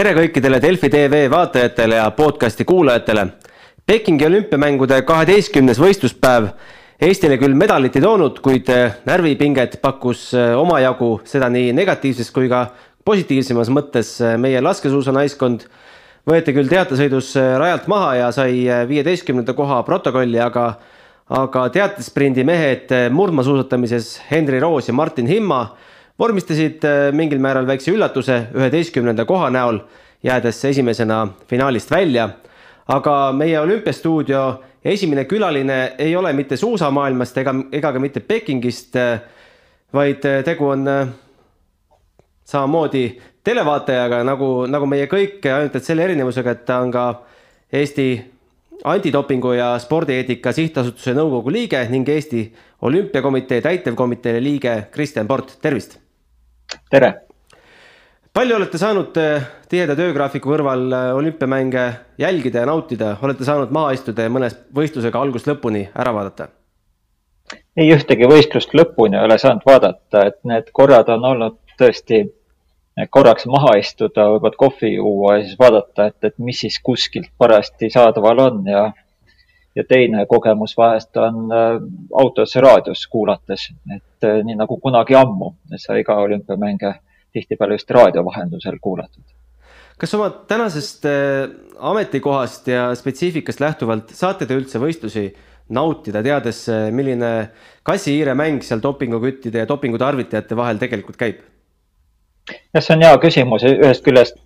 tere kõikidele Delfi tv vaatajatele ja podcasti kuulajatele. Pekingi olümpiamängude kaheteistkümnes võistluspäev Eestile küll medalit ei toonud, kuid äh, närvipinget pakkus äh, omajagu, seda nii negatiivses kui ka positiivsemas mõttes äh, meie laskesuusanaiskond võeti küll teatesõidus rajalt maha ja sai viieteistkümnenda koha protokolli, aga aga teatesprindi mehed murdmaasuusatamises Henri Roos ja Martin Himma vormistasid mingil määral väikse üllatuse üheteistkümnenda koha näol, jäädes esimesena finaalist välja. aga meie olümpiastuudio esimene külaline ei ole mitte suusamaailmast ega, ega ka mitte Pekingist, vaid tegu on äh, samamoodi televaatajaga nagu, nagu meie kõik, ainult et selle erinevusega, et ta on ka Eesti antidopingu ja spordieetika sihtasutuse nõukogu liige ning Eesti Olümpiakomitee täitevkomitee liige Kristjan Port, tervist. Tere palju olete saanud eh, tiheda töögraafiku kõrval eh, olümpiamänge jälgida ja nautida, olete saanud maha istuda ja mõne võistlusega algusest lõpuni ära vaadata? ei ühtegi võistlust lõpuni ei ole saanud vaadata, et need korrad on olnud tõesti korraks maha istuda, võib-olla kohvi juua ja siis vaadata, et, et mis siis kuskilt parajasti saadaval on ja ja teine kogemus vahest on äh, autos raadios kuulates, et äh, nii nagu kunagi ammu sai ka olümpiamänge tihtipeale just raadio vahendusel kuulatud. kas oma tänasest äh, ametikohast ja spetsiifikast lähtuvalt saate te üldse võistlusi nautida, teades, milline kassi-hiire mäng seal dopinguküttide ja dopingutarvitajate vahel tegelikult käib? jah, see on hea küsimus, ühest küljest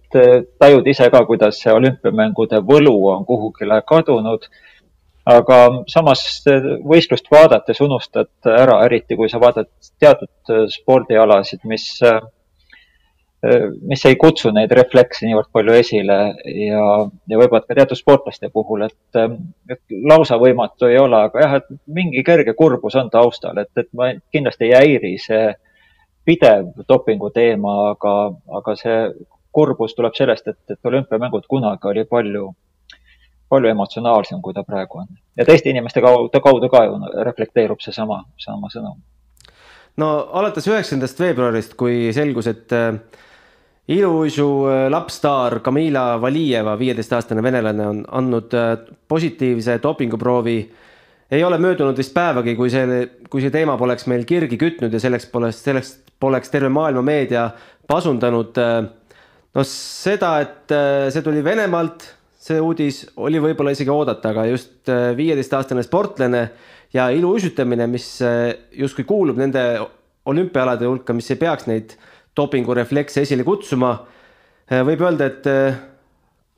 tajud ise ka, kuidas see olümpiamängude võlu on kuhugile kadunud. Aga samas võistlust vaadates unustad ära, eriti kui sa vaatad teatud spordialasid, mis mis ei kutsu neid reflekse niivõrd palju esile ja, ja võib-olla ka teatud sportlaste puhul, et, et lausa võimatu ei ole, aga jah, et mingi kerge kurbus on taustal, et, et ma kindlasti ei häiri see pidev dopingu teema, aga, aga see kurbus tuleb sellest, et, et olümpiamängud kunagi oli palju, palju emotsionaalsem, kui ta praegu on. ja teiste inimeste kaudu, kaudu ka ju reflekteerub seesama, sama sõnum. no alates üheksandast veebruarist, kui selgus, et iluuisu äh, lapsstaar Kamila Valijeva, viieteistaastane venelane, on andnud äh, positiivse dopinguproovi. ei ole möödunud vist päevagi, kui see, kui see teema poleks meil kirgi kütnud ja selleks poleks, selleks poleks terve maailma meedia pasundanud. Äh, no seda, et see tuli Venemaalt, see uudis oli võib-olla isegi oodata, aga just viieteistaastane sportlane ja iluuisutamine, mis justkui kuulub nende olümpiaalade hulka, mis ei peaks neid dopingureflekse esile kutsuma. Äh, võib öelda, et äh,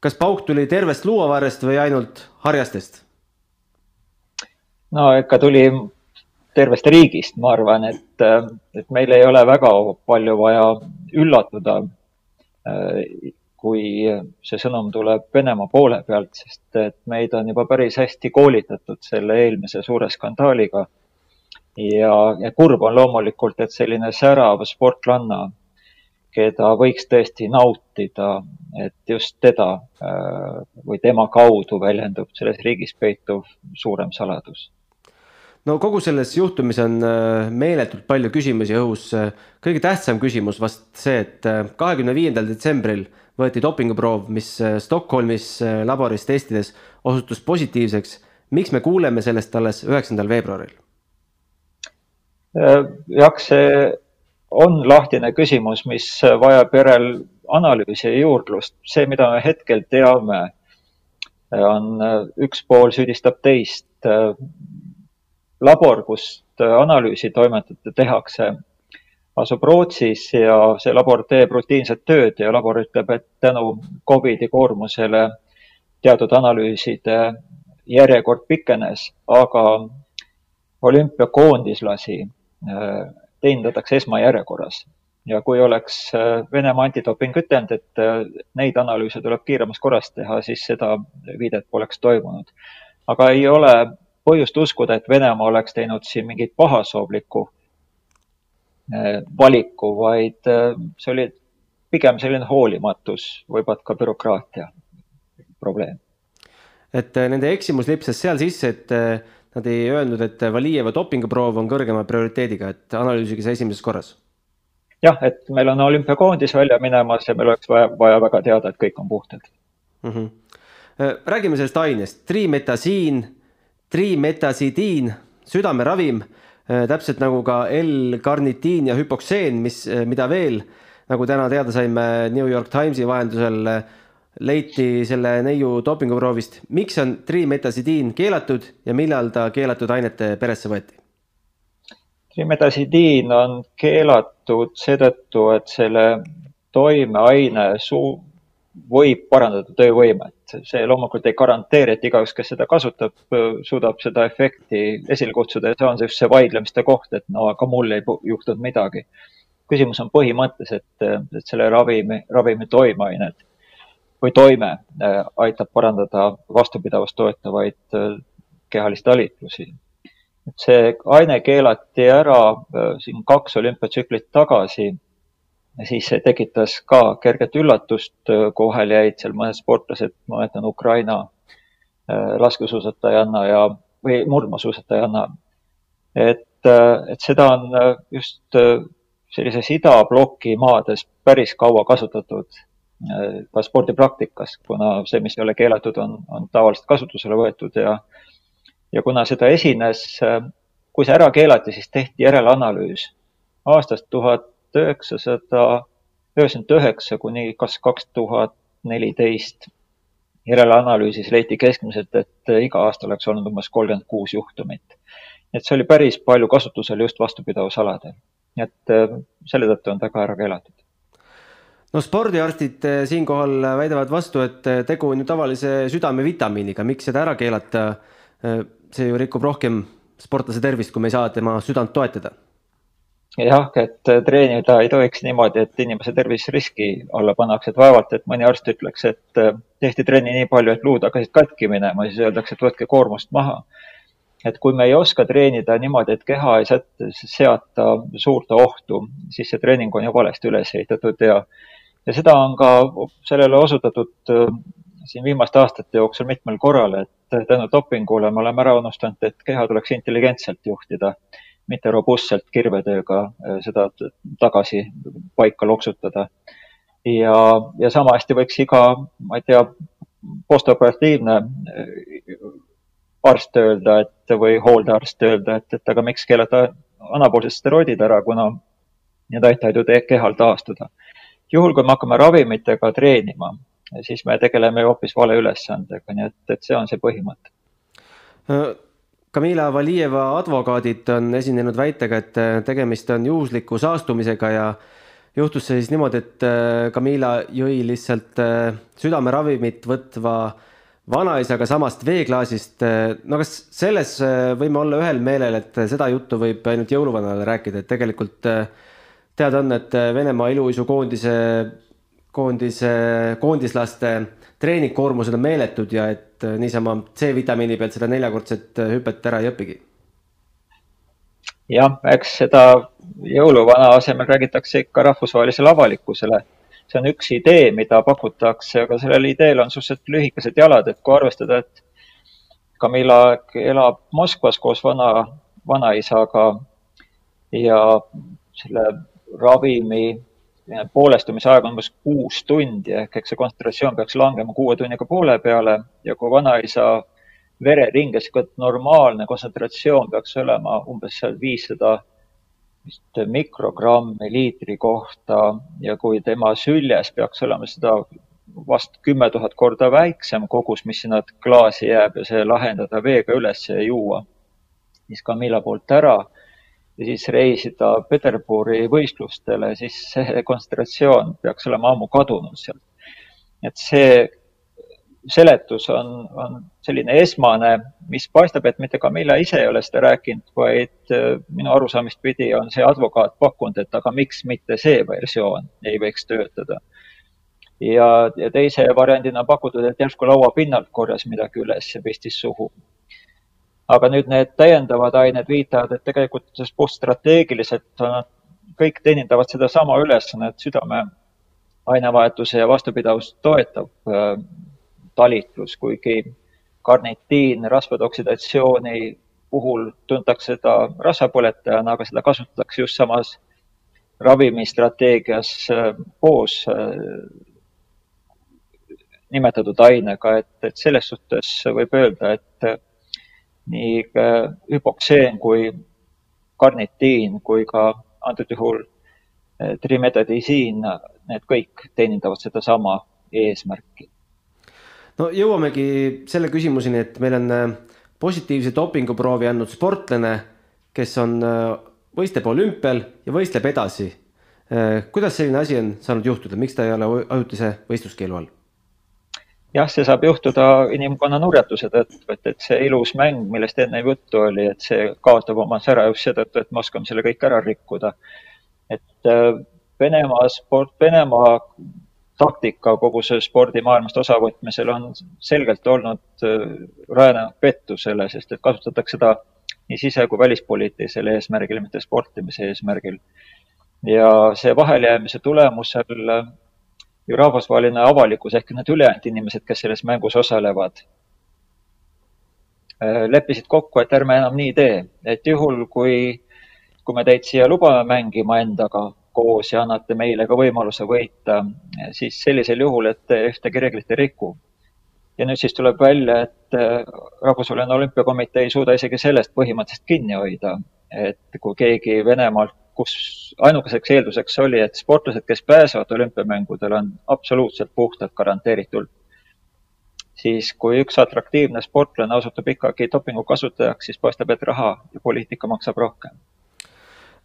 kas pauk tuli tervest luuavarrest või ainult harjastest? no ikka tuli tervest riigist, ma arvan, et, äh, et meil ei ole väga palju vaja üllatuda, kui see sõnum tuleb Venemaa poole pealt, sest et meid on juba päris hästi koolitatud selle eelmise suure skandaaliga. ja, ja kurb on loomulikult, et selline särav sportlanna keda võiks tõesti nautida, et just teda äh, või tema kaudu väljendub selles riigis peituv suurem saladus no kogu selles juhtumis on äh, meeletult palju küsimusi õhus. kõige tähtsam küsimus vast see, et äh, kahekümne viiendal detsembril võeti dopinguproov, mis Stockholmis laboris testides osutus positiivseks. miks me kuuleme sellest alles üheksandal veebruaril? jah, see on lahtine küsimus, mis vajab järel analüüsi ja juurdlust. see, mida me hetkel teame, on üks pool süüdistab teist. labor, kust analüüsi toimetada tehakse, asub Rootsis ja see labor teeb rutiinset tööd ja labor ütleb, et tänu Covidi koormusele teatud analüüside järjekord pikenes, aga olümpiakoondislasi teenindatakse esmajärjekorras. ja kui oleks äh, Venemaa antidoping ütelnud, et äh, neid analüüse tuleb kiiremas korras teha, siis seda viidet poleks toimunud. aga ei ole põhjust uskuda, et Venemaa oleks teinud siin mingit pahasoovlikku äh, valiku, vaid see oli pigem selline hoolimatus, võib-olla ka bürokraatia probleem. et nende eksimus lipsas seal sisse, et Nad ei öelnud, et Valijeva dopinguproov on kõrgema prioriteediga, et analüüsige see esimeses korras. jah, et meil on olümpiakoondis välja minemas ja meil oleks vaja, vaja väga teada, et kõik on puhtad mm. -hmm. räägime sellest ainest, trimetasiin, trimetasidiin, südameravim, äh, täpselt nagu ka L-karnitiin ja hüpokseen, mis, äh, mida veel, nagu täna teada saime New York Timesi vahendusel, leiti selle neiu dopinguproovist. miks on trimetasidiin keelatud ja millal ta keelatud ainete peresse võeti? trimetasidiin on keelatud seetõttu, et selle toimeaine suu-, võib parandada töövõimet. see loomulikult ei garanteeri, et igaüks, kes seda kasutab, suudab seda efekti esile kutsuda ja see on just see vaidlemiste koht, et no aga mul ei juhtunud midagi. küsimus on põhimõttes, et, et selle ravimi, ravimi toimeained või toime äh, aitab parandada vastupidavust toetavaid äh, kehalisi talitlusi see aine keelati ära äh, siin kaks olümpiatsüklit tagasi. Siis see tekitas ka kerget üllatust, äh, vahel jäid seal mõned sportlased, ma mäletan Ukraina äh, laskesuusatajanna ja, või murdmaasuusatajanna. et, et seda on just sellises idabloki maades päris kaua kasutatud ka spordipraktikas, kuna see, mis ei ole keelatud, on, on tavaliselt kasutusele võetud ja ja kuna seda esines, kui see ära keelati, siis tehti järelanalüüs aastast tuhat üheksasada üheksakümmend üheksa kuni kas kaks tuhat neliteist. järelanalüüsis leiti keskmiselt, et iga aasta oleks olnud umbes kolmkümmend kuus juhtumit. et see oli päris palju kasutusel just vastupidavusaladel. nii et äh, selle tõttu on ta ka ära keelatud no spordiarstid äh, siinkohal väidavad vastu, et äh, tegu on ju tavalise südamevitamiiniga, miks seda ära keelata see ju rikub rohkem sportlase tervist, kui me ei saa tema südant toetada. Jah, et treenida ei tohiks niimoodi, et inimese tervis riski alla pannakse, et vaevalt, et mõni arst ütleks, et äh, tehti trenni nii palju, et luud hakkasid katki minema, siis öeldakse, et võtke koormust maha. et kui me ei oska treenida niimoodi, et keha ei seata suurt ohtu, siis see treening on ju valesti üles ehitatud ja ja seda on ka sellele osutatud äh, siin viimaste aastate jooksul mitmel korral, et tänu dopingule me oleme ära unustanud, et keha tuleks intelligentselt juhtida, mitte robustselt kirvetööga äh, seda tagasi paika loksutada. ja, ja sama hästi võiks iga, ma ei tea, postoperatiivne äh, arst öelda, et või hooldearst öelda, et, et aga miks keelata anaboolsed steroidid ära, kuna need aitavad ju kehal taastuda. juhul, kui me hakkame ravimitega treenima, siis me tegeleme ju hoopis vale ülesandega, nii et, et see on see põhimõte. Kamila Valijeva advokaadid on esinenud väitega, et tegemist on juhusliku saastumisega ja juhtus see siis niimoodi, et Kamila jõi lihtsalt südameravimit võtva vanaisaga samast veeklaasist. no kas selles võime olla ühel meelel, et seda juttu võib ainult jõuluvanale rääkida, et tegelikult teada on, et Venemaa iluuisukoondise koondise, koondislaste treeningkoormused on meeletud ja et äh, niisama C-vitamiini pealt seda neljakordset äh, hüpet ära ei õpigi. jah, eks seda jõuluvana asemel räägitakse ikka rahvusvahelisele avalikkusele. see on üks idee, mida pakutakse, aga sellel ideel on suhteliselt lühikesed jalad, et kui arvestada, et Camilla elab Moskvas koos vana, vanaisaga ja selle ravimi poolestumise aeg on umbes kuus tundi ehk eks see kontsentratsioon peaks langema kuue tunniga poole peale. Ja kui vanaisa vereringes normaalne kontsentratsioon peaks olema umbes seal viissada vist mikrogrammi liitri kohta ja kui tema süljes peaks olema seda vast kümme tuhat korda väiksem kogus, mis sinna klaasi jääb ja see lahendada veega üles ja juua, siis Camilla poolt ära ja siis reisida Peterburi võistlustele, siis see kontsentratsioon peaks olema ammu kadunud sealt. et see seletus on, on selline esmane, mis paistab, et mitte Camilla ise ei ole seda rääkinud, vaid äh, minu arusaamist pidi on see advokaat pakkunud, et aga miks mitte see versioon ei võiks töötada. ja, ja teise variandina pakutud, et järsku lauapinnalt korjas midagi üles ja pistis suhu aga nüüd need täiendavad ained viitavad, et tegelikult puhtstrateegiliselt kõik teenindavad sedasama ülesannet, südame ainevahetuse ja vastupidavust toetav äh, talitlus, kuigi karnitiin rasvade oksidatsiooni puhul tuntakse seda rasvapõletajana, aga seda kasutatakse just samas ravimistrateegias koos nimetatud ainega, et, et selles suhtes võib öelda, et nii hüpokseen kui karnitiin kui ka antud juhul trimetadisiin, need kõik teenindavad sedasama eesmärki. no jõuamegi selle küsimuseni, et meil on äh, positiivse dopinguproovi andnud sportlane, kes on, äh, võistleb olümpial ja võistleb edasi. Äh, kuidas selline asi on saanud juhtuda, miks ta ei ole ajutise võistluskeelu all? Jah, see saab juhtuda inimkonna nurjatuse tõttu, et, et see ilus mäng, millest enne juttu oli, et see kaotab oma sära just seetõttu, et me oskame selle kõik ära rikkuda. et Venemaa sport, Venemaa taktika kogu see spordimaailmast osavõtmisel on selgelt olnud äh, rajanenud pettusele, sest et kasutatakse seda nii sise- kui välispoliitilisel eesmärgil, mitte sportimise eesmärgil. ja see vahelejäämise tulemusel äh, ju rahvusvaheline avalikkus ehk need ülejäänud inimesed, kes selles mängus osalevad, äh, leppisid kokku, et ärme enam nii tee, et juhul, kui, kui me teid siia lubame mängima endaga koos ja annate meile ka võimaluse võita, siis sellisel juhul, et te ühtegi reeglit ei riku. ja nüüd siis tuleb välja, et äh, Rahvusvaheline Olümpiakomitee ei suuda isegi sellest põhimõtteliselt kinni hoida, et kui keegi Venemaalt, kus ainukeseks eelduseks oli, et sportlased, kes pääsevad olümpiamängudele, on absoluutselt puhtalt garanteeritult siis kui üks atraktiivne sportlane osutub ikkagi dopingu kasutajaks, siis paistab, et raha ja poliitika maksab rohkem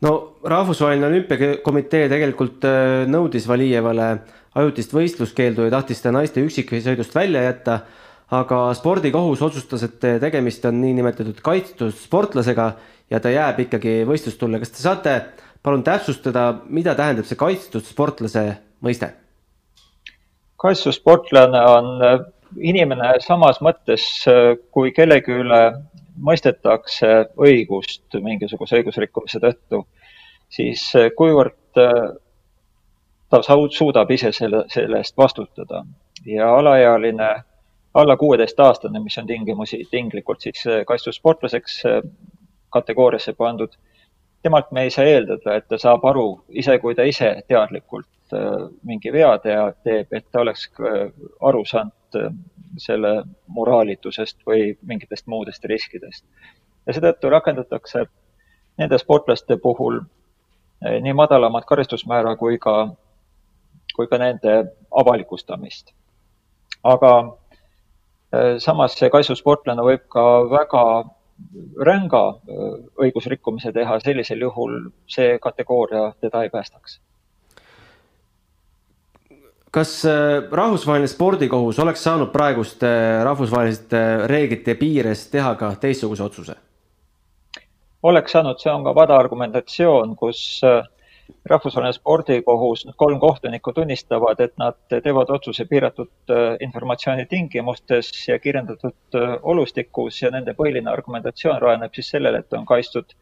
no rahvusvaheline olümpiakomitee tegelikult äh, nõudis Valijevale ajutist võistluskeeldu ja tahtis ta naiste üksiksõidust välja jätta. aga spordikohus otsustas, et tegemist on niinimetatud kaitstud sportlasega ja ta jääb ikkagi võistlustulle. kas te saate palun täpsustada, mida tähendab see kaitstud sportlase mõiste? kaitstud sportlane on äh, inimene samas mõttes, äh, kui kellegi üle mõistetakse õigust mingisuguse õigusrikkumise tõttu, siis eh, kuivõrd ta suudab ise selle, selle eest vastutada ja alaealine, alla kuueteistaastane, mis on tingimusi, tinglikult siis kaitstud sportlaseks kategooriasse pandud, temalt me ei saa eeldada, et ta saab aru, ise kui ta ise teadlikult mingi vea teeb, et ta oleks aru saanud selle moraalitusest või mingitest muudest riskidest. ja seetõttu rakendatakse nende sportlaste puhul nii madalamat karistusmäära kui ka, kui ka nende avalikustamist. aga samas see kaitsusportlane võib ka väga ränga eh, õigusrikkumise teha, sellisel juhul see kategooria teda ei päästaks kas äh, rahvusvaheline spordikohus oleks saanud praeguste äh, rahvusvaheliste reeglite piires teha ka teistsuguse otsuse? oleks saanud, see on ka vada argumentatsioon, kus äh, rahvusvaheline spordikohus, kolm kohtunikku tunnistavad, et nad teevad otsuse piiratud informatsiooni tingimustes ja kirjeldatud olustikus ja nende põhiline argumentatsioon rajaneb siis sellele, et on kaitstud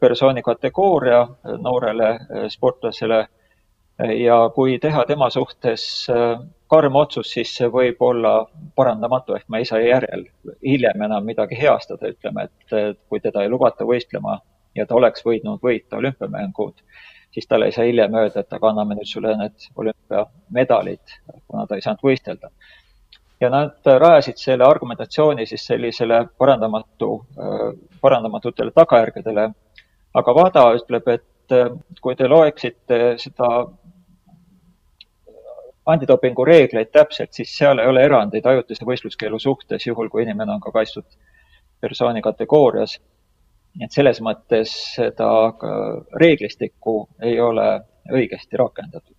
persooni kategooria noorele sportlasele ja kui teha tema suhtes äh, karm otsus, siis see võib olla parandamatu ehk me ei saa järel hiljem enam midagi heastada, ütleme, et kui teda ei lubata võistlema ja ta oleks võinud võita olümpiamängud, siis talle ei saa hiljem öelda, et aga anname nüüd sulle need olümpiamedalid, kuna ta ei saanud võistelda. ja nad rajasid selle argumentatsiooni siis sellisele parandamatu, parandamatutele tagajärgedele. aga WADA ütleb, et kui te loeksite seda antidopingu reegleid täpselt, siis seal ei ole erandeid ajutise võistluskeelu suhtes, juhul kui inimene on ka kaitstud persooni kategoorias. Nii et selles mõttes seda reeglistikku ei ole õigesti rakendatud.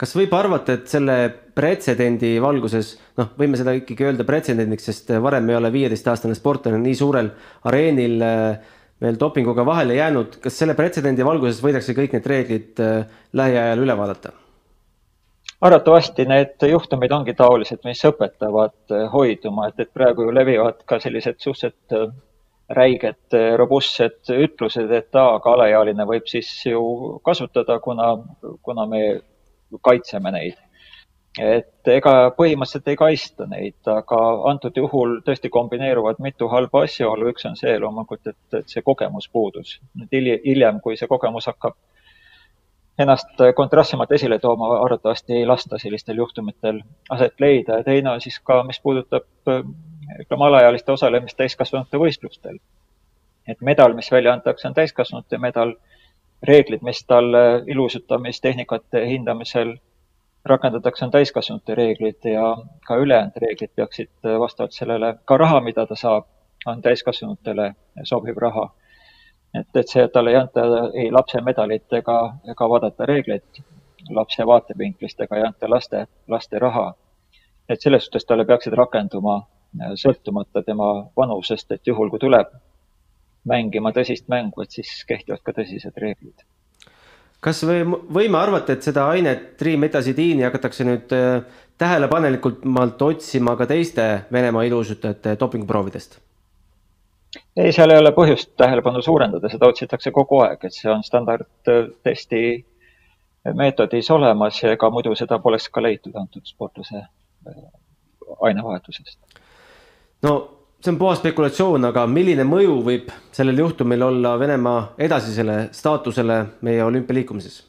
kas võib arvata, et selle pretsedendi valguses, noh, võime seda ikkagi öelda pretsedendiks, sest varem ei ole viieteistaastane sportlane nii suurel areenil äh, veel dopinguga vahele jäänud, kas selle pretsedendi valguses võidakse kõik need reeglid äh, lähiajal üle vaadata? arvatavasti need juhtumid ongi taolised, mis õpetavad eh, hoiduma, et, et praegu ju levivad ka sellised suhteliselt räiged, eh, robustsed ütlused, et aa, aga alaealine võib siis ju kasutada, kuna, kuna me kaitseme neid. et ega põhimõtteliselt ei kaitsta neid, aga antud juhul tõesti kombineeruvad mitu halba asjaolu, üks on see loomulikult, et, et see kogemus puudus. nüüd hiljem, kui see kogemus hakkab ennast kontrastsemalt esile tooma arvatavasti ei lasta sellistel juhtumitel aset leida ja teine on siis ka, mis puudutab ütleme alaealiste osalemist täiskasvanute võistlustel. et medal, mis välja antakse, on täiskasvanute medal. reeglid, mis talle ilustamistehnikate hindamisel rakendatakse, on täiskasvanute reeglid ja ka ülejäänud reeglid peaksid vastavalt sellele, ka raha, mida ta saab, on täiskasvanutele sobiv raha et, et see, talle ei anta ei lapse medalit ega, ega vaadata reegleid lapse vaatevinklist ega ei anta laste, laste raha. et selles suhtes talle peaksid rakenduma äh, sõltumata tema vanusest, et juhul, kui tuleb mängima tõsist mängu, et siis kehtivad ka tõsised reeglid. kas või võime arvata, et seda ainet trimetasidiini hakatakse nüüd äh, tähelepanelikumalt otsima ka teiste Venemaa ilusutajate dopinguproovidest? ei, seal ei ole põhjust tähelepanu suurendada, seda otsitakse kogu aeg, et see on standardtesti meetodis olemas ja ega muidu seda poleks ka leitud antud sportlase äh, ainevahetusest. No see on puhas spekulatsioon, aga milline mõju võib sellel juhtumil olla Venemaa edasisele staatusele meie olümpialiikumises?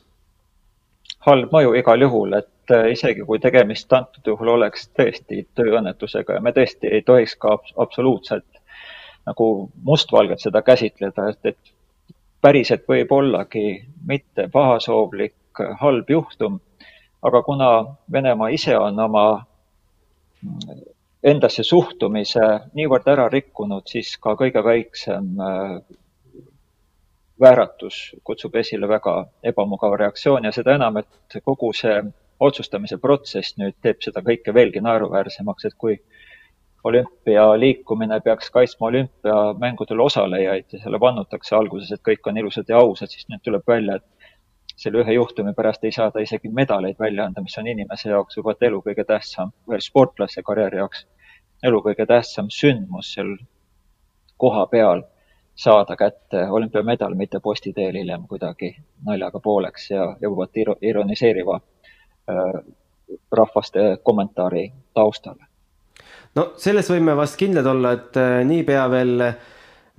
halb mõju igal juhul, et äh, isegi kui tegemist antud juhul oleks tõesti tööõnnetusega ja me tõesti ei tohiks ka absoluutselt nagu mustvalgelt seda käsitleda, et, et päriselt võib ollagi mitte pahasoovlik halb juhtum, aga kuna Venemaa ise on oma endasse suhtumise niivõrd ära rikkunud, siis ka kõige väiksem äh, vääratus kutsub esile väga ebamugava reaktsiooni ja seda enam, et kogu see otsustamise protsess nüüd teeb seda kõike veelgi naeruväärsemaks, et kui olümpialiikumine peaks kaitsma olümpiamängudel osalejaid ja selle vannutakse alguses, et kõik on ilusad ja ausad, siis nüüd tuleb välja, et selle ühe juhtumi pärast ei saada isegi medaleid välja anda, mis on inimese jaoks juba elu kõige tähtsam, või sportlase karjääri jaoks elu kõige tähtsam sündmus seal koha peal saada kätte olümpiamedal, mitte posti teel hiljem kuidagi naljaga pooleks ja jõuavad ironiseeriva äh, rahvaste kommentaari taustale no selles võime vast kindlad olla, et äh, niipea veel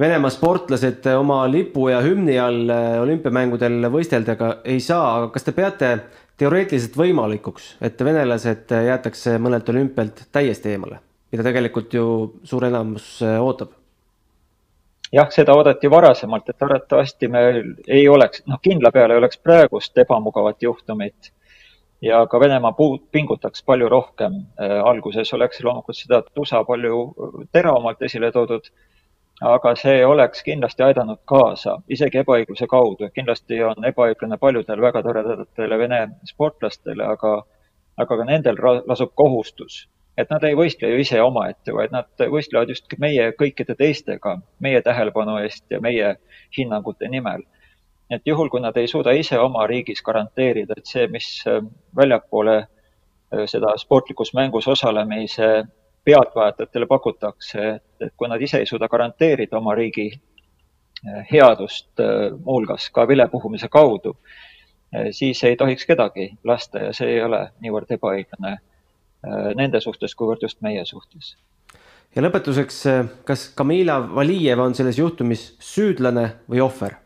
Venemaa sportlased oma lipu ja hümni all äh, olümpiamängudel võistelda ka ei saa, aga kas te peate teoreetiliselt võimalikuks, et venelased jäetakse mõnelt olümpialt täiesti eemale, mida tegelikult ju suur enamus äh, ootab? jah, seda oodati varasemalt, et arvatavasti meil ei oleks, noh, kindla peale ei oleks praegust ebamugavat juhtumit ja ka Venemaa pingutaks palju rohkem. Äh, alguses oleks loomulikult seda tusa palju teravamalt esile toodud, aga see oleks kindlasti aidanud kaasa, isegi ebaõigluse kaudu. kindlasti on ebaõiglane paljudel väga toredatele Vene sportlastele, aga, aga ka nendel lasub kohustus, et nad ei võistle ju ise omaette, vaid nad võistlevad just meie kõikide teistega, meie tähelepanu eest ja meie hinnangute nimel. Et juhul, kui nad ei suuda ise oma riigis garanteerida, et see, mis äh, väljapoole äh, seda sportlikus mängus osalemise pealtvaatajatele pakutakse, et kui nad ise ei suuda garanteerida oma riigi äh, headust, muuhulgas ka vilepuhumise kaudu, siis ei tohiks kedagi lasta ja see ei ole niivõrd ebaõiglane nende suhtes, kuivõrd just meie suhtes. ja lõpetuseks, kas Kamila Valijev on selles juhtumis süüdlane või ohver?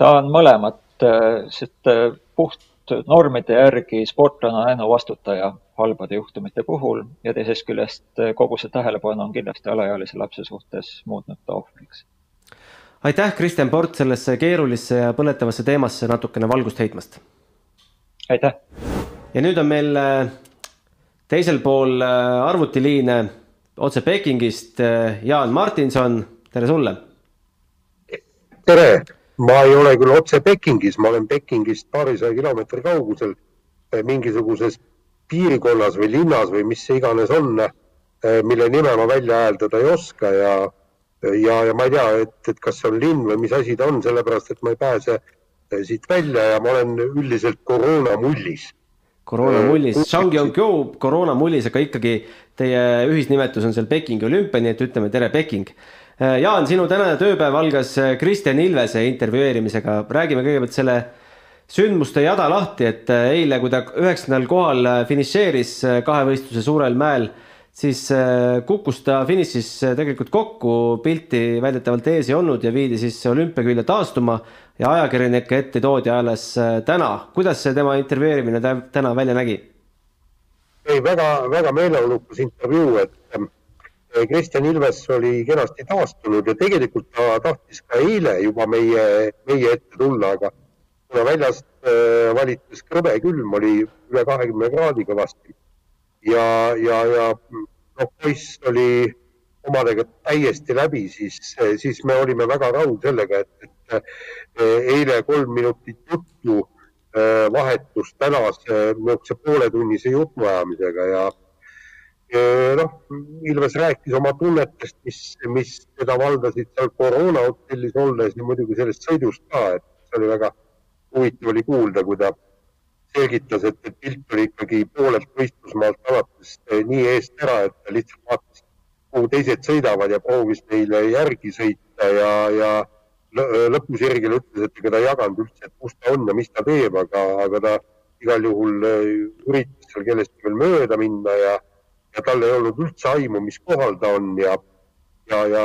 ta on mõlemat, äh, sest äh, puht normide järgi sportlane on ainuvastutaja halbade juhtumite puhul ja teisest küljest äh, kogu see tähelepanu on kindlasti alaealise lapse suhtes muutnud ta ohvriks. aitäh, Kristjan Port, sellesse keerulisse ja põletavasse teemasse natukene valgust heitmast. aitäh. Ja nüüd on meil teisel pool arvutiliine otse Pekingist Jaan Martinson, tere sulle. tere ma ei ole küll otse Pekingis, ma olen Pekingist paarisaja kilomeetri kaugusel mingisuguses piirikonnas või linnas või mis see iganes on, mille nime ma välja hääldada ei oska ja, ja, ja ma ei tea, et, et kas see on linn või mis asi ta on, sellepärast et ma ei pääse siit välja ja ma olen üldiselt koroonamullis. Koroonamullis, Shangyongyo koroonamullis, aga ikkagi teie ühisnimetus on seal Pekingi olümpia, nii et ütleme tere, Peking. Äh, Jaan, sinu tänane tööpäev algas äh, Kristjan Ilvese intervjueerimisega, räägime kõigepealt selle sündmuste jada lahti, et äh, eile, kui ta üheksandal kohal finišeeris kahevõistluse Suurel mäel, siis kukkus ta finišis tegelikult kokku, pilti väidetavalt ees ei olnud ja viidi siis olümpiakülje taastuma ja ajakirjanike ette toodi alles täna. kuidas see tema intervjueerimine täna välja nägi? ei, väga, väga meeleolukas intervjuu, et Kristjan Ilves oli kenasti taastunud ja tegelikult ta tahtis ka eile juba meie, meie ette tulla, aga kuna väljast äh, valitses krõbe külm, oli üle kahekümne kraadi kõvasti ja, ja, ja noh, poiss oli omadega täiesti läbi, siis, siis me olime väga rahul sellega, et, et äh, eile kolm minutit juttu äh, vahetus tänase niisuguse pooletunnise jutuajamisega ja noh, Ilves rääkis oma tunnetest, mis, mis teda valdasid seal koroona hotellis olles ja muidugi sellest sõidust ka, et see oli väga huvitav oli kuulda, kui ta selgitas, et, et pilt oli ikkagi poolelt võistlusmaalt alates eh, nii eest ära, et ta lihtsalt vaatas, kuhu teised sõidavad ja proovis neile järgi sõita ja, ja lõpusirgel ütles, et ega ta ei jaganud üldse, et kus ta on ja mis ta teeb, aga, aga ta igal juhul eh, üritas seal kellestki veel mööda minna ja ja tal ei olnud üldse aimu, mis kohal ta on ja, ja, ja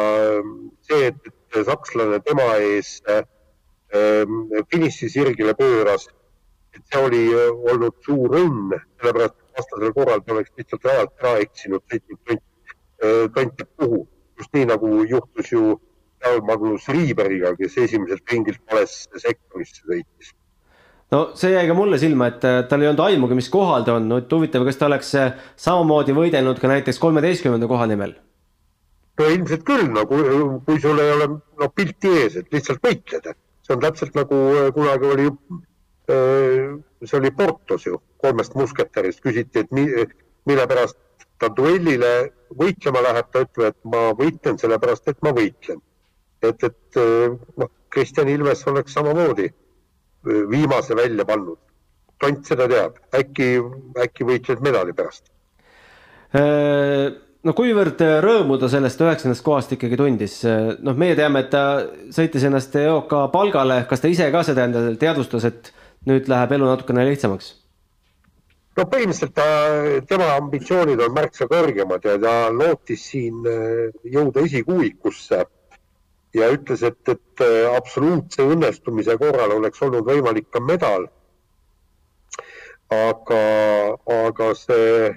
see, et, et sakslane tema ees äh, finišisirgele pööras, et see oli äh, olnud suur õnn, sellepärast et vastasel korral ta oleks lihtsalt rajalt ära eksinud, sõitnud tont, äh, tont teab kuhu. just nii nagu juhtus ju Karl Magnus Riiberiga, kes esimeselt ringilt valesse sektorisse sõitis no see jäi ka mulle silma, et äh, tal ei olnud aimugi, mis kohal ta on, no et huvitav, kas ta oleks samamoodi võidelnud ka näiteks kolmeteistkümnenda koha nimel? no ilmselt küll, no kui, kui sul ei ole no pilti ees, et lihtsalt võitled, see on täpselt nagu kunagi oli see oli Portos ju, kolmest musketärist küsiti, et mi, mille pärast ta duellile võitlema läheb, ta ütleb, et ma võitlen sellepärast, et ma võitlen. et, et noh, Kristjan Ilves oleks samamoodi viimase välja pannud. tont seda teab, äkki, äkki võitled medali pärast. Äh, no kuivõrd rõõmu ta sellest üheksandast kohast ikkagi tundis, noh, meie teame, et ta sõitis ennast EOK palgale, kas ta ise ka seda endale teadvustas, et nüüd läheb elu natukene lihtsamaks? no põhimõtteliselt ta, tema ambitsioonid on märksa kõrgemad ja ta lootis siin äh, jõuda esikuuikusse ja ütles, et, et äh, absoluutse õnnestumise korral oleks olnud võimalik ka medal. aga, aga see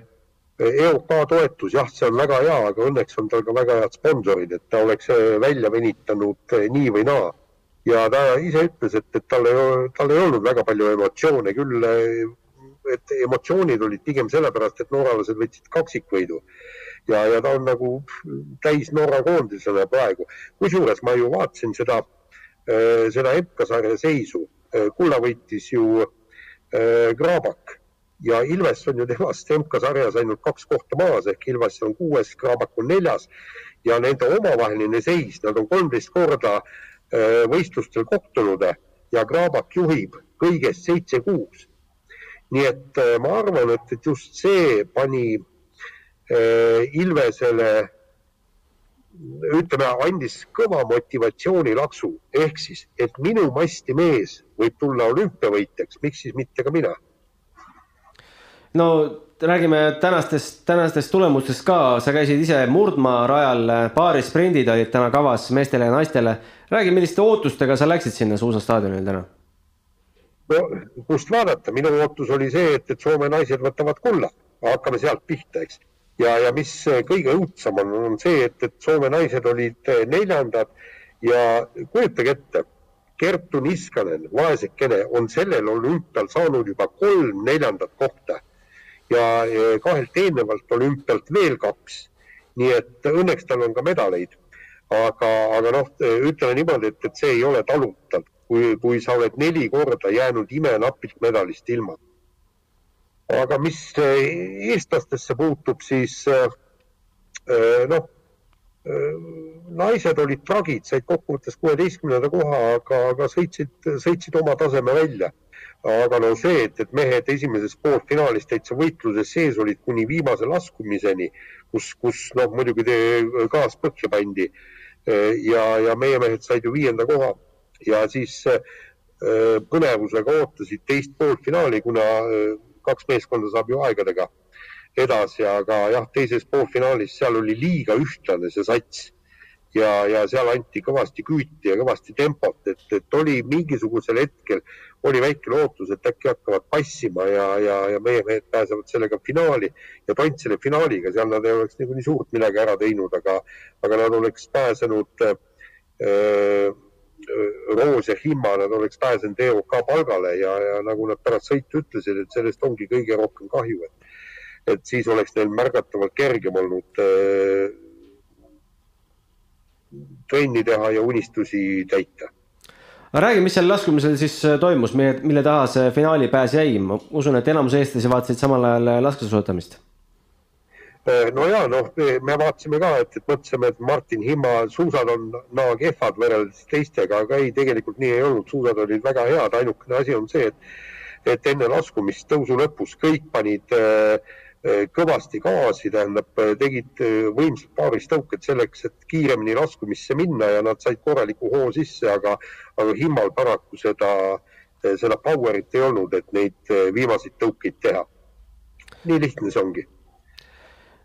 EOK toetus, jah, see on väga hea, aga õnneks on tal ka väga head sponsorid, et ta oleks äh, välja venitanud äh, nii või naa. Ja ta ise ütles, et, et tal ei, tal ei olnud väga palju emotsioone, küll et emotsioonid olid pigem sellepärast, et norralased võtsid kaksikvõidu ja, ja ta on nagu täis Norra koondisele praegu. kusjuures ma ju vaatasin seda, äh, seda MK-sarja seisu. Äh, kulla võitis ju äh, Graabak ja Ilves on ju temast MK-sarjas ainult kaks kohta maas ehk Ilves on kuues, Graabak on neljas ja nende omavaheline seis, nad on kolmteist korda võistlustel kohtunud ja Graabak juhib kõigest seitse-kuus. nii et ma arvan, et, et just see pani Äh, Ilvesele ütleme, andis kõva motivatsioonilaksu ehk siis, et minu masti mees võib tulla olümpiavõitjaks, miks siis mitte ka mina? no räägime tänastest, tänastest tulemustest ka, sa käisid ise Murdmaa rajal, paari sprindid olid täna kavas meestele ja naistele. räägi, milliste ootustega sa läksid sinna suusastaadionile täna? no kust vaadata, minu ootus oli see, et, et Soome naised võtavad kulla, hakkame sealt pihta, eks. Ja, ja mis kõige õudsam on, on see, et, et Soome naised olid eh, neljandad. Ja kujutage ette, Kertu Niskanen, vaesekene, on sellel olümpial saanud juba kolm neljandat kohta ja kahelt eelnevalt olümpialt veel kaks. nii et õnneks tal on ka medaleid. aga, aga noh, ütleme niimoodi, et, et see ei ole talutav, kui, kui sa oled neli korda jäänud imenapilt medalist ilma aga mis eh, eestlastesse puutub, siis eh, eh, noh, naised olid tragid, said kokkuvõttes kuueteistkümnenda koha, aga, aga sõitsid, sõitsid oma taseme välja. Aga no see, et, et mehed esimeses poolfinaalis täitsa võitluses sees olid kuni viimase laskumiseni, kus, kus noh, muidugi gaas põhja pandi ja, ja meie mehed said ju viienda koha. Ja siis põnevusega ootasid teist poolfinaali, kuna kaks meeskonda saab ju aegadega edasi, aga jah, teises poolfinaalis seal oli liiga ühtlane see sats ja, ja seal anti kõvasti küüti ja kõvasti tempot, et, et oli mingisugusel hetkel oli väike lootus, et äkki hakkavad passima ja, ja, ja meie mehed pääsevad sellega finaali ja tont selle finaaliga, seal nad ei oleks niikuinii suurt midagi ära teinud, aga, aga nad oleks pääsenud äh, Roos ja Himma, nad oleks pääsenud EOK palgale ja, ja nagu nad pärast sõitu ütlesid, et sellest ongi kõige rohkem kahju, et, et siis oleks neil märgatavalt kergem olnud äh, trenni teha ja unistusi täita. Aga räägi, mis seal laskumisel siis äh, toimus, mille, taha see finaalipääs jäi, ma usun, et enamus eestlasi vaatasid samal ajal äh, laskesuusatamist. Äh, no ja noh, me vaatasime ka, et, et mõtlesime, et Martin Himma suusad on naa kehvad võrreldes teistega, aga ei, tegelikult nii ei olnud, suusad olid väga head, ainukene asi on see, et et enne laskumist tõusu lõpus kõik panid äh, kõvasti gaasi, tähendab, eh, tegid eh, võimsad paaristõuked selleks, et kiiremini laskumisse minna ja nad said korraliku hoo sisse, aga, aga Himmal paraku seda, seda power'it ei olnud, et neid viimaseid tõukeid teha. nii lihtne see ongi.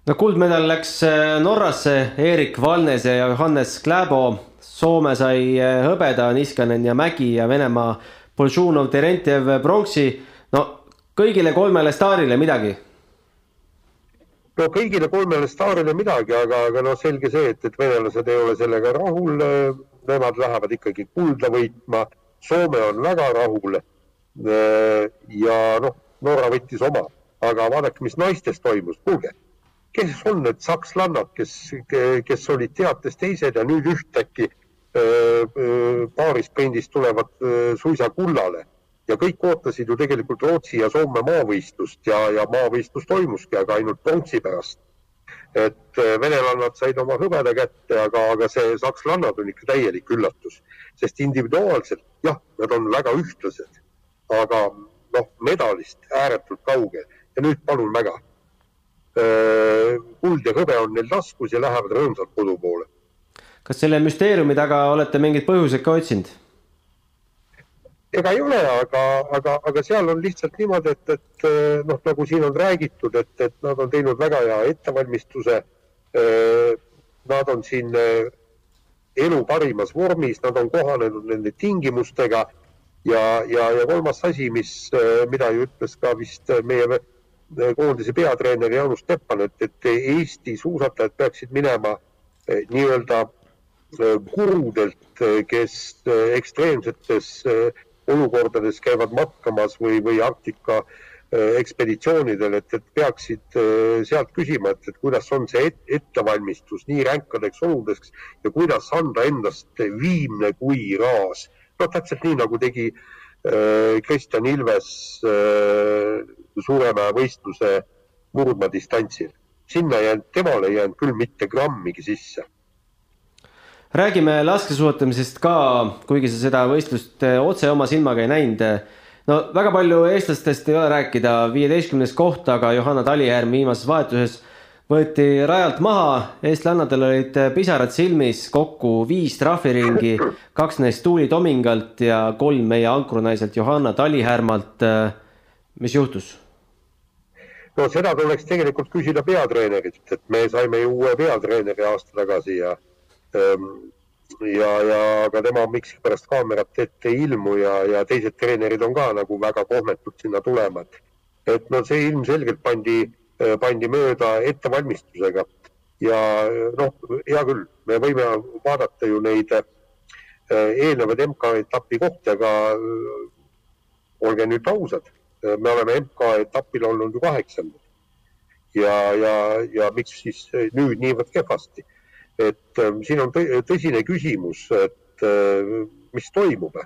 no kuldmedal läks Norrasse Erik Valnese ja Johannes Kläbo. Soome sai hõbeda, Niskanen ja Mägi ja Venemaa Bolšunov, Terentjev pronksi. no kõigile kolmele staarile midagi no kõigile kolmele staarile midagi, aga, aga noh, selge see, et, et venelased ei ole sellega rahul. Nemad lähevad ikkagi kulda võitma. Soome on väga rahul. ja noh, Norra võttis oma, aga vaadake, mis naistes toimus, kuulge, kes on need sakslannad, kes, kes olid teates teised ja nüüd ühtäkki paarisprindis tulevad suisa kullale ja kõik ootasid ju tegelikult Rootsi ja Soome maavõistlust ja, ja maavõistlus toimuski, aga ainult pronksi pärast. et äh, venelannad said oma hõbeda kätte, aga, aga see sakslannad on ikka täielik üllatus, sest individuaalselt jah, nad on väga ühtlased, aga noh, medalist ääretult kaugel ja nüüd palun väga. Äh, kuld ja hõbe on neil taskus ja lähevad rõõmsalt kodu poole. kas selle müsteeriumi taga olete mingeid põhjuseid ka otsinud? Ega ei ole, aga, aga, aga seal on lihtsalt niimoodi, et, et noh, nagu siin on räägitud, et, et nad on teinud väga hea ettevalmistuse. Nad on siin elu parimas vormis, nad on kohanenud nende tingimustega ja, ja, ja kolmas asi, mis, mida ju ütles ka vist meie koondise peatreener Jaanus Teppan, et, et Eesti suusatajad peaksid minema nii-öelda gurudelt, kes ekstreemsetes olukordades käivad matkamas või, või Arktika äh, ekspeditsioonidel, et, et peaksid äh, sealt küsima, et, et kuidas on see et, ettevalmistus nii ränkadeks oludeks ja kuidas anda endast viimne kui raas. noh, täpselt nii nagu tegi äh, Kristjan Ilves äh, Suuremäe võistluse murdmaadistantsil. sinna jäänud, temale ei jäänud küll mitte grammigi sisse räägime laskesuusatamisest ka, kuigi sa seda võistlust eh, otse oma silmaga ei näinud. no väga palju eestlastest ei ole rääkida, viieteistkümnes koht, aga Johanna Talihärm viimases vahetuses võeti rajalt maha, eestlannadel olid pisarad silmis, kokku viis trahviringi, kaks neist Tuuli Tomingalt ja kolm meie ankrunaiselt Johanna Talihärmalt. mis juhtus? no seda tuleks tegelikult küsida peatreenerilt, et me saime ju uue peatreeneri aasta tagasi ja ja, ja aga tema miskipärast kaamerat ette ei ilmu ja, ja teised treenerid on ka nagu väga kohmetud sinna tulema, et, et no see ilmselgelt pandi, eh, pandi mööda ettevalmistusega. Ja noh, hea küll, me võime vaadata ju neid eh, eelnevaid MK-etapi kohti, aga eh, olge nüüd ausad, me oleme MK-etapil olnud ju kaheksandad. Ja, ja, ja miks siis nüüd niivõrd kehvasti et äh, siin on tõsine küsimus, et äh, mis toimub.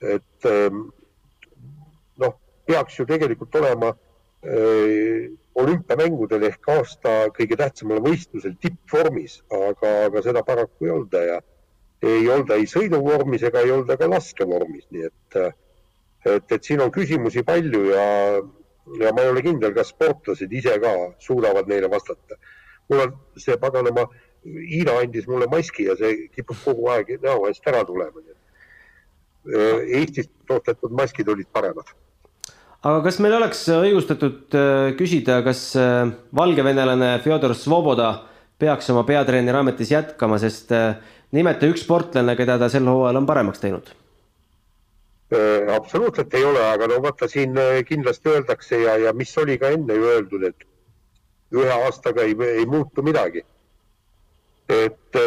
et äh, noh, peaks ju tegelikult olema äh, olümpiamängudel ehk aasta kõige tähtsamal võistlusel tippvormis, aga, aga seda paraku ei olda ja ei olda ei sõiduvormis ega ei olda ka laskevormis, nii et, äh, et, et siin on küsimusi palju ja, ja ma ei ole kindel, kas sportlased ise ka suudavad neile vastata. mul on see paganama äh, Hiina andis mulle maski ja see kipub kogu aeg näo eest ära tulema. Eestis toodetud maskid olid paremad. aga kas meil oleks õigustatud küsida, kas valgevenelane Fjodor Svoboda peaks oma peatreeneri ametis jätkama, sest nimeta üks sportlane, keda ta sel hooajal on paremaks teinud absoluutselt ei ole, aga no vaata siin kindlasti öeldakse ja, ja mis oli ka enne ju öeldud, et ühe aastaga ei, ei muutu midagi. Et,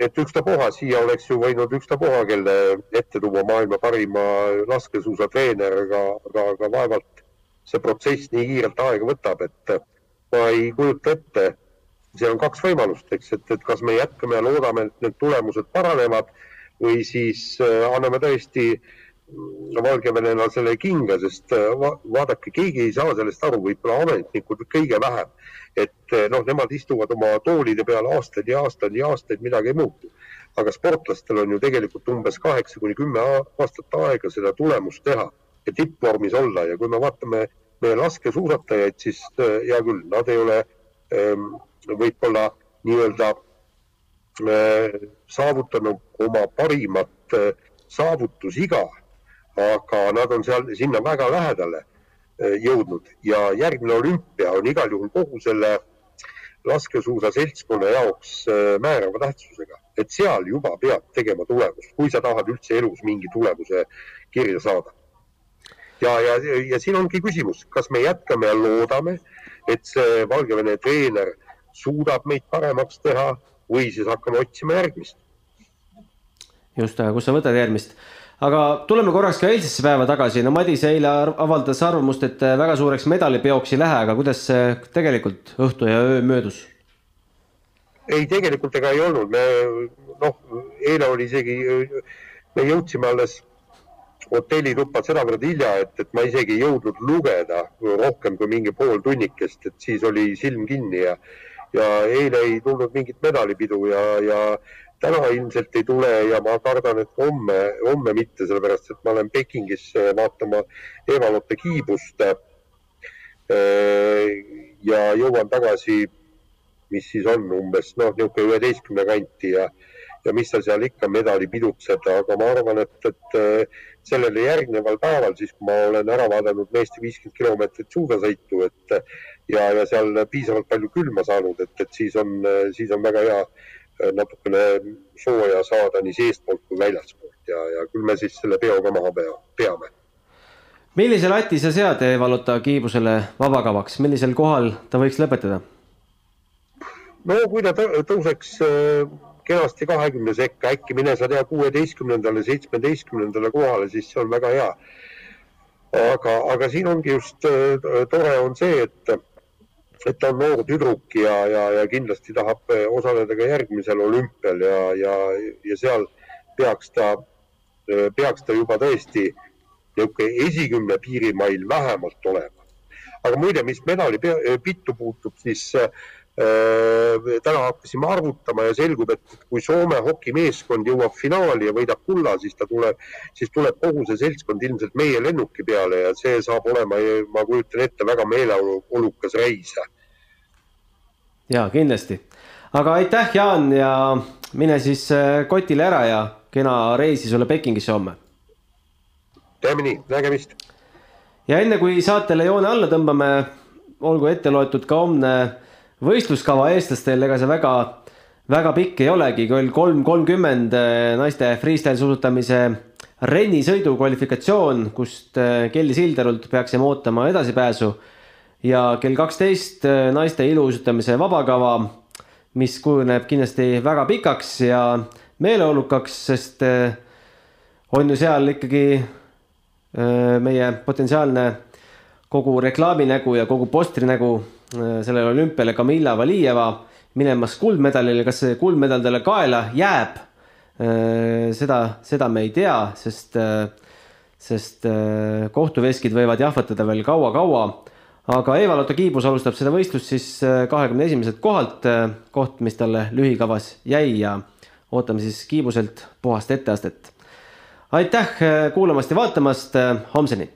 et ükstapuha, siia oleks ju võinud ükstapuha kelle ette tuua maailma parima laskesuusatreener, aga, aga, aga vaevalt see protsess nii kiirelt aega võtab, et ma ei kujuta ette, seal on kaks võimalust, eks, et, et kas me jätkame ja loodame, et need tulemused paranevad või siis anname tõesti äh, valgevenelasele kinga, sest äh, va vaadake, keegi ei saa sellest aru, võib-olla ametnikud kõige vähem. et äh, noh, nemad istuvad oma toolide peal aastaid ja aastaid ja aastaid, midagi ei muutu. aga sportlastel on ju tegelikult umbes kaheksa kuni kümme aastat aega seda tulemust teha ja tippvormis olla ja kui me vaatame meie laskesuusatajaid, siis äh, hea küll, nad ei ole ähm, võib-olla nii-öelda saavutanud oma parimat saavutusiga aga nad on seal sinna väga lähedale eh, jõudnud ja järgmine olümpia on igal juhul kogu selle laskesuusa seltskonna jaoks eh, määrava tähtsusega, et seal juba peab tegema tulemust, kui sa tahad üldse elus mingi tulemuse kirja saada. ja, ja, ja siin ongi küsimus, kas me jätkame ja loodame, et see Valgevene treener suudab meid paremaks teha või siis hakkame otsima järgmist. just, aga kust sa võtad järgmist aga tuleme korraks ka eilsesse päeva tagasi, no Madis eile avaldas arvamust, et äh, väga suureks medalipeoks ei lähe, aga kuidas see tegelikult õhtu ja öö möödus? ei, tegelikult ega ei olnud, me noh, eile oli isegi, me jõudsime alles hotellituppa sedavõrd hilja, et, et ma isegi ei jõudnud lugeda rohkem kui mingi pool tunnikest, et siis oli silm kinni ja ja eile ei tulnud mingit medalipidu ja, ja täna ilmselt ei tule ja ma kardan, et homme, homme mitte, sellepärast et ma lähen Pekingis vaatama Eva-Lotte kiibust. Äh, ja jõuan tagasi, mis siis on umbes noh, niisugune üheteistkümne kanti ja, ja mis sa seal ikka medali pidutsed, aga ma arvan, et, et äh, sellele järgneval päeval, siis kui ma olen ära vaadanud meeste viiskümmend kilomeetrit suusasõitu, et ja, ja seal piisavalt palju külma saanud, et, et siis on, siis on väga hea Äh, natukene sooja saada nii seestpoolt kui väljaspoolt ja, ja küll me siis selle peo ka maha pea, peame. millise lati sa sead Evalota kiibusele vabakavaks, millisel kohal ta võiks lõpetada? no kui ta tõuseks äh, kenasti kahekümne sekka, äkki mine sa tea kuueteistkümnendale, seitsmeteistkümnendale kohale, siis see on väga hea. aga, aga siin ongi just äh, tore on see, et et ta on noor tüdruk ja, ja, ja kindlasti tahab eh, osaleda ka järgmisel olümpial ja, ja, ja seal peaks ta, eh, peaks ta juba tõesti niisugune esikümne piirimail vähemalt olema. aga muide, mis medali eh, pittu puutub, siis täna hakkasime arvutama ja selgub, et kui Soome hokimeeskond jõuab finaali ja võidab kulla, siis ta tuleb, siis tuleb kogu see seltskond ilmselt meie lennuki peale ja see saab olema, ma kujutan ette, väga meeleolukas reis ja kindlasti, aga aitäh, Jaan ja mine siis äh, kotile ära ja kena reisi sulle Pekingisse homme. teeme nii, nägemist. ja enne kui saatele joone alla tõmbame, olgu ette loetud ka homne võistluskava eestlastel, ega see väga, väga pikk ei olegi, kell kolm kolmkümmend äh, naiste freestyle suusatamise rennisõidu kvalifikatsioon, kust äh, Kelly Silderult peaksime ootama edasipääsu. Ja kell kaksteist äh, naiste iluuisutamise vabakava, mis kujuneb kindlasti väga pikaks ja meeleolukaks, sest on ju seal ikkagi meie potentsiaalne kogu reklaaminägu ja kogu postrinägu sellele olümpiale Kamila Valijeva minemas kuldmedalile, kas see kuldmedal talle kaela jääb? seda, seda me ei tea, sest, sest kohtuveskid võivad jahvatada veel kaua-kaua aga Eva-Lotta Kiibus alustab seda võistlust siis äh, kahekümne esimeselt kohalt, äh, koht, mis talle lühikavas jäi ja ootame siis Kiibuselt puhast etteastet. aitäh äh, kuulamast ja vaatamast, homseni